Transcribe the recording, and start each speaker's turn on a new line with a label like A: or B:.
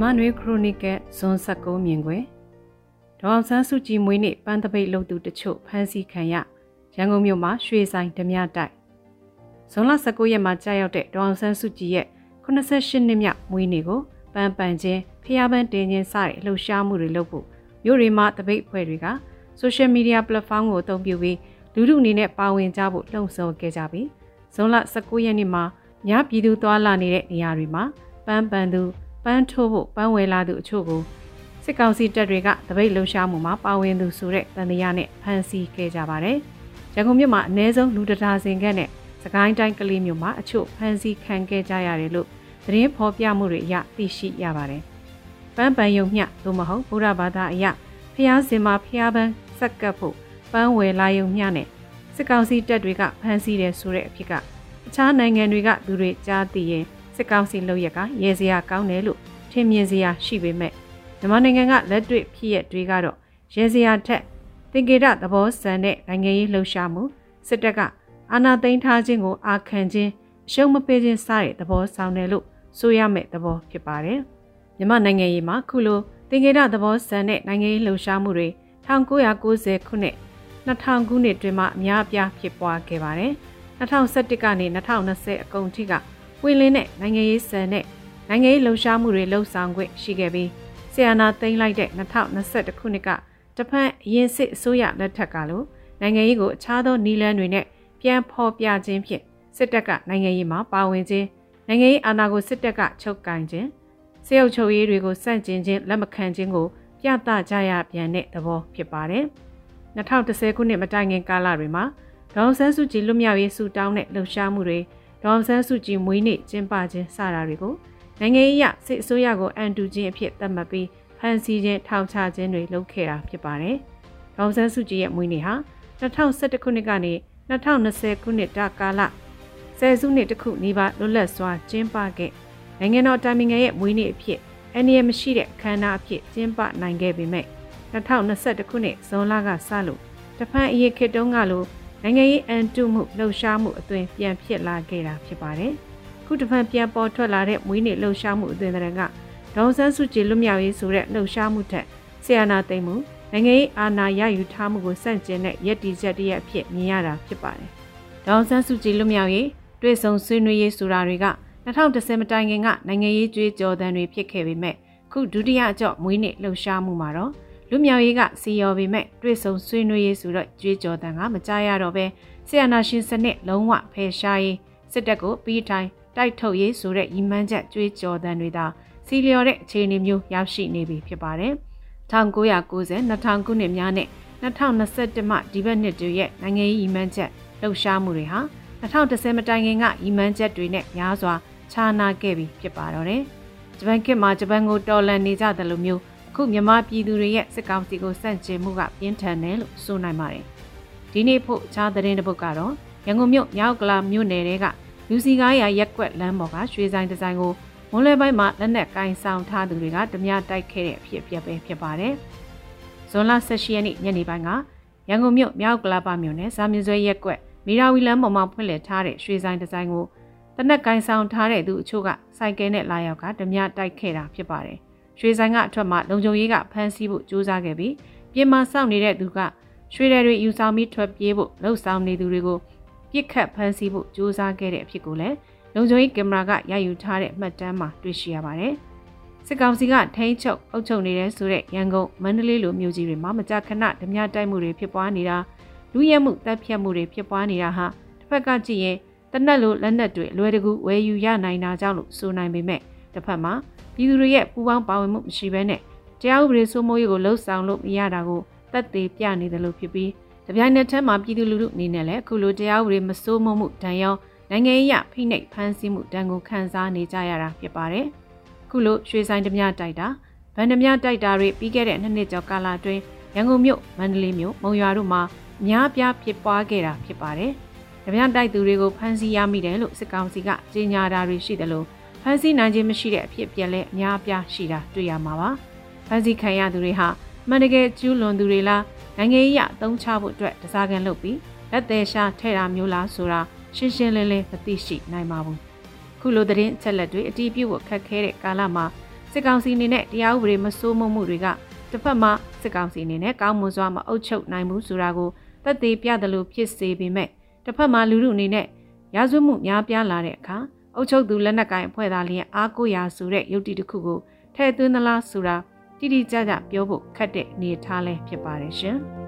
A: မြမနွေခရိုနီကယ်ဇွန်19မြင်ကွယ်ဒေါအောင်ဆန်းစုကြည်မွေးနေ့ပန်းတပိတ်လုပ်သူတချို့ဖမ်းဆီးခံရရန်ကုန်မြို့မှာရွှေဆိုင်ဓမြတိုက်ဇွန်လ19ရက်မှာကြာရောက်တဲ့ဒေါအောင်ဆန်းစုကြည်ရဲ့88နှစ်မြောက်မွေးနေ့ကိုပန်းပန်ချင်းဖျားပန်းတင်ချင်းစတဲ့လှုပ်ရှားမှုတွေလုပ်ဖို့မြို့တွေမှာတပိတ်ဖွဲ့တွေက social media platform ကိုအသုံးပြုပြီးလူထုအနေနဲ့ပါဝင်ကြဖို့လှုံ့ဆော်ခဲ့ကြပြီးဇွန်လ19ရက်နေ့မှာညပြည်သူသွားလာနေတဲ့နေရာတွေမှာပန်းပန်သူ ပန်းထိုးဖို့ပန်းဝယ်လာသူအချို့ကိုစစ်ကောင်စီတပ်တွေကတပိတ်လှုပ်ရှားမှုမှာပါဝင်သူဆိုတဲ့တန်တရားနဲ့ဖမ်းဆီးခဲ့ကြပါတယ်။ရန်ကုန်မြို့မှာအ ਨੇ ဆုံးလူတရာစင်ကနဲ့စကိုင်းတိုင်းကလေးမြို့မှာအချို့ဖမ်းဆီးခံခဲ့ကြရတယ်လို့သတင်းဖော်ပြမှုတွေအရသိရှိရပါတယ်။ပန်းပန်ယုံမျှသို့မဟုတ်ဗုဒ္ဓဘာသာအရဖျားစင်မှာဖျားပန်းဆက်ကပ်ဖို့ပန်းဝယ်လာယုံမျှနဲ့စစ်ကောင်စီတပ်တွေကဖမ်းဆီးတယ်ဆိုတဲ့အဖြစ်ကအခြားနိုင်ငံတွေကသူတွေကြားသိရင် စစ်ကောင်စီလုပ်ရက်ကရဲစရာကောင်းတယ်လို့ထင်မြင်စရာရှိပေမဲ့မြန်မာနိုင်ငံကလက်တွေ့ဖြစ်ရတွေကတော့ရဲစရာထက်သင်္ကေတသဘောဆန်တဲ့နိုင်ငံရေးလှုပ်ရှားမှုစစ်တပ်ကအာဏာသိမ်းထားခြင်းကိုအာခံခြင်းအရှုံးမပေးခြင်းစတဲ့သဘောဆောင်တယ်လို့ဆိုရမယ့်သဘောဖြစ်ပါတယ်။မြန်မာနိုင်ငံရေးမှာခုလိုသင်္ကေတသဘောဆန်တဲ့နိုင်ငံရေးလှုပ်ရှားမှုတွေ1990ခုနှစ်2000ခုနှစ်တွင်မှအများအပြားဖြစ်ပွားခဲ့ပါတယ်။2011ကနေ2020အကုန်ထိက ပွင့်လင်းတဲ့နိုင်ငံရေးစံနဲ့နိုင်ငံရေးလှုပ်ရှားမှုတွေလှုပ်ဆောင်ခွင့်ရှိခဲ့ပြီးဆီယနာသိမ်းလိုက်တဲ့2021ခုနှစ်ကတဖန်အရင်စစ်အစိုးရလက်ထက်ကလို့နိုင်ငံရေးကိုအခြားသောနီလန်းတွေနဲ့ပြန်ဖော်ပြခြင်းဖြင့်စစ်တပ်ကနိုင်ငံရေးမှာပါဝင်ခြင်းနိုင်ငံရေးအာဏာကိုစစ်တပ်ကချုပ်ကင်ခြင်းစေအုပ်ချုပ်ရေးတွေကိုစန့်ကျင်ခြင်းလက်မခံခြင်းကိုပြသကြရပြန်တဲ့သဘောဖြစ်ပါတယ်။2010ခုနှစ်မတိုင်ခင်ကာလတွေမှာဒေါန်ဆန်းစုကြည်လွတ်မြောက်ရေးဆူတောင်းတဲ့လှုပ်ရှားမှုတွေ ဒေါန်ဆန်းစုကြည်မွေးနေ့ကျင်းပခြင်းစတာတွေကိုနိုင်ငံရေးအစစ်အစိုးရကိုအန်တူခြင်းအဖြစ်သတ်မှတ်ပြီးဖမ်းဆီးခြင်းထောင်ချခြင်းတွေလုပ်ခဲ့တာဖြစ်ပါတယ်။ဒေါန်ဆန်းစုကြည်ရဲ့မွေးနေ့ဟာ2011ခုနှစ်ကနေ2020ခုနှစ်တာကာလဆယ်စုနှစ်တခုနီးပါးလွတ်လပ်စွာကျင်းပခဲ့နိုင်ငံတော်တိုင်ပင်ခံရဲ့မွေးနေ့အဖြစ်အနည်းမရှိတဲ့အခမ်းအနားအဖြစ်ကျင်းပနိုင်ခဲ့ပေမဲ့2021ခုနှစ်ဇွန်လကစလို့တဖန်အရေးခေတ်တုန်းကလို နိုင်ငံရေးအန်တုမှုလှုပ်ရှားမှုအသွင်ပြန်ဖြစ်လာခဲ့တာဖြစ်ပါတယ်။ခုတဖန်ပြန်ပေါ်ထွက်လာတဲ့မွေးနေ့လှုပ်ရှားမှုအသွင်တဲ့ကဒေါန်ဆန်းစုကြည်လွတ်မြောက်ရေးဆိုတဲ့လှုပ်ရှားမှုထက်ဆီယနာသိမ်းမှုနိုင်ငံရေးအာဏာရယူထားမှုကိုစန့်ကျင်တဲ့ရည်တည်ချက်တည်းအဖြစ်မြင်ရတာဖြစ်ပါတယ်။ဒေါန်ဆန်းစုကြည်လွတ်မြောက်ရေးတွေ့ဆုံဆွေးနွေးရေးဆိုတာတွေက2010မတိုင်ခင်ကနိုင်ငံရေးကြွေးကြော်သံတွေဖြစ်ခဲ့ပေမဲ့ခုဒုတိယအကြော့မွေးနေ့လှုပ်ရှားမှုမှာတော့ လူမြောက်ရေးကစီရော်ပေမဲ့တွေ့ဆုံဆွေးနွေးရေးဆိုတော့ကြွေးကြော်သံကမကြားရတော့ပဲဆီယနာရှင်စနစ်လုံးဝဖယ်ရှားရေးစစ်တပ်ကိုပြီးထိုင်တိုက်ထုတ်ရေးဆိုတဲ့ရည်မှန်းချက်ကြွေးကြော်သံတွေသာစီလျော်တဲ့အခြေအနေမျိုးရောက်ရှိနေပြီဖြစ်ပါတယ်။1990 2000ခုနှစ်များနဲ့2021မှဒီဘက်နှစ်တွေရဲ့နိုင်ငံရေးရည်မှန်းချက်လှုပ်ရှားမှုတွေဟာ2010မတိုင်ခင်ကရည်မှန်းချက်တွေနဲ့များစွာခြားနာခဲ့ပြီးဖြစ်ပါတော့တယ်။ဂျပန်ခေတ်မှာဂျပန်ကိုတော်လှန်နေကြတယ်လို့မျိုး အခုမြန်မာပြည်သူတွေရဲ့စစ်ကောင်စီကိုစန့်ကျင်မှုကပြင်းထန်တယ်လို့ဆိုနိုင်ပါတယ်။ဒီနေ့ဖို့ခြားသတင်းတစ်ပုဒ်ကတော့ရန်ကုန်မြို့မြောက်ကလာမြို့နယ်တဲကလူစီကားရရက်ကွက်လမ်းပေါ်ကရွှေဆိုင်ဒီဇိုင်းကိုမွန်လွဲပိုင်းမှာလက်နက်ကင်ဆောင်ထားသူတွေကဓမြတိုက်ခဲ့တဲ့အဖြစ်အပျက်ပဲဖြစ်ပါတယ်။ဇွန်လ18ရက်နေ့ညနေပိုင်းကရန်ကုန်မြို့မြောက်ကလာပမြို့နယ်ဇာမြစွဲရက်ကွက်မီရာဝီလမ်းပေါ်မှာဖွင့်လှစ်ထားတဲ့ရွှေဆိုင်ဒီဇိုင်းကိုတနက်ကင်ဆောင်ထားတဲ့သူအချို့ကစိုက်ကဲနဲ့လာရောက်ကဓမြတိုက်ခဲ့တာဖြစ်ပါတယ်။ ရွှေဆိုင်ကအထွတ်မှလုံခြုံရေးကဖမ်းဆီးဖို့ကြိုးစားခဲ့ပြီးပြင်မာစောင့်နေတဲ့သူကရွှေတယ်တွေယူဆောင်ပြီးထွက်ပြေးဖို့လှုပ်ဆောင်နေသူတွေကိုပြစ်ခတ်ဖမ်းဆီးဖို့ကြိုးစားခဲ့တဲ့အဖြစ်ကိုလည်းလုံခြုံရေးကင်မရာကရယူထားတဲ့မှတ်တမ်းမှာတွေ့ရှိရပါတယ်။စစ်ကောင်စီကထိန်းချုပ်အုပ်ချုပ်နေတဲ့ဆိုတဲ့ရန်ကုန်မန္တလေးလိုမြို့ကြီးတွေမှာမကြာခဏဓမြတိုက်မှုတွေဖြစ်ပွားနေတာလူရဲမှုတပ်ဖြတ်မှုတွေဖြစ်ပွားနေတာဟာတစ်ဖက်ကကြည့်ရင်တနက်လိုလက်နက်တွေလွယ်တကူဝယ်ယူရနိုင်တာကြောင့်လို့ဆိုနိုင်ပေမဲ့ တစ်ဖက်မှာပြည်သူတွေရဲ့ပူးပေါင်းပါဝင်မှုမရှိဘဲနဲ့တရားဥပဒေစိုးမိုးရေးကိုလှုပ်ဆောင်လို့မရတာကိုသက်သေပြနေတယ်လို့ဖြစ်ပြီးတပြိုင်နက်တည်းမှာပြည်သူလူထုအနေနဲ့လည်းအခုလိုတရားဥပဒေမစိုးမိုးမှုတန်ရောနိုင်ငံရေးအဖိနှိပ်ဖမ်းဆီးမှုတန်ကိုခံစားနေကြရတာဖြစ်ပါတယ်။ခုလိုရွှေဆိုင်ဓမြတိုက်တာဗန်ဓမြတိုက်တာတွေပြီးခဲ့တဲ့နှစ်နှစ်ကျော်ကာလအတွင်းရန်ကုန်မြို့မန္တလေးမြို့မုံရွာတို့မှာအများပြားဖြစ်ပွားခဲ့တာဖြစ်ပါတယ်။ဓမြတိုက်သူတွေကိုဖမ်းဆီးရမိတယ်လို့စစ်ကောင်စီကကြေညာတာတွေရှိတယ်လို့ ဖမ်းဆီးနိုင်ခြင်းမရှိတဲ့အဖြစ်အပျက်လည်းအများပြားရှိတာတွေ့ရမှာပါ။ဖမ်းဆီးခံရသူတွေဟာမှန်တကယ်ကျူးလွန်သူတွေလားနိုင်ငံရေးအသုံးချဖို့အတွက်တစားကန်လုပ်ပြီးလက်သေးရှာထဲ့တာမျိုးလားဆိုတာရှင်းရှင်းလင်းလင်းမသိရှိနိုင်ပါဘူးခုလိုသတင်းအချက်လက်တွေအတီးပြုတ်ဖို့ခက်ခဲတဲ့ကာလမှာစစစ်ကောင်စီအနေနဲ့တရားဥပဒေမစိုးမိုးမှုတွေကတစ်ဖက်မှာစစ်ကောင်စီအနေနဲ့ကောင်းမွန်စွာမအုပ်ချုပ်နိုင်ဘူးဆိုတာကိုသက်သေပြတယ်လို့ဖြစ်စေပေမဲ့တစ်ဖက်မှာလူလူအနေနဲ့ရာဇဝမှုများပြားလာတဲ့အခါ အုပ်ချုပ်သူလက်နက်ကိုင်အဖွဲ့သားလျင်အားကိုးရာဆိုတဲ့ယုတ်တိတစ်ခုကိုထည့်သွင်းသလားဆိုတာတိတိကျကျပြောဖို့ခက်တဲ့အနေအထားလဲဖြစ်ပါတယ်ရှင်။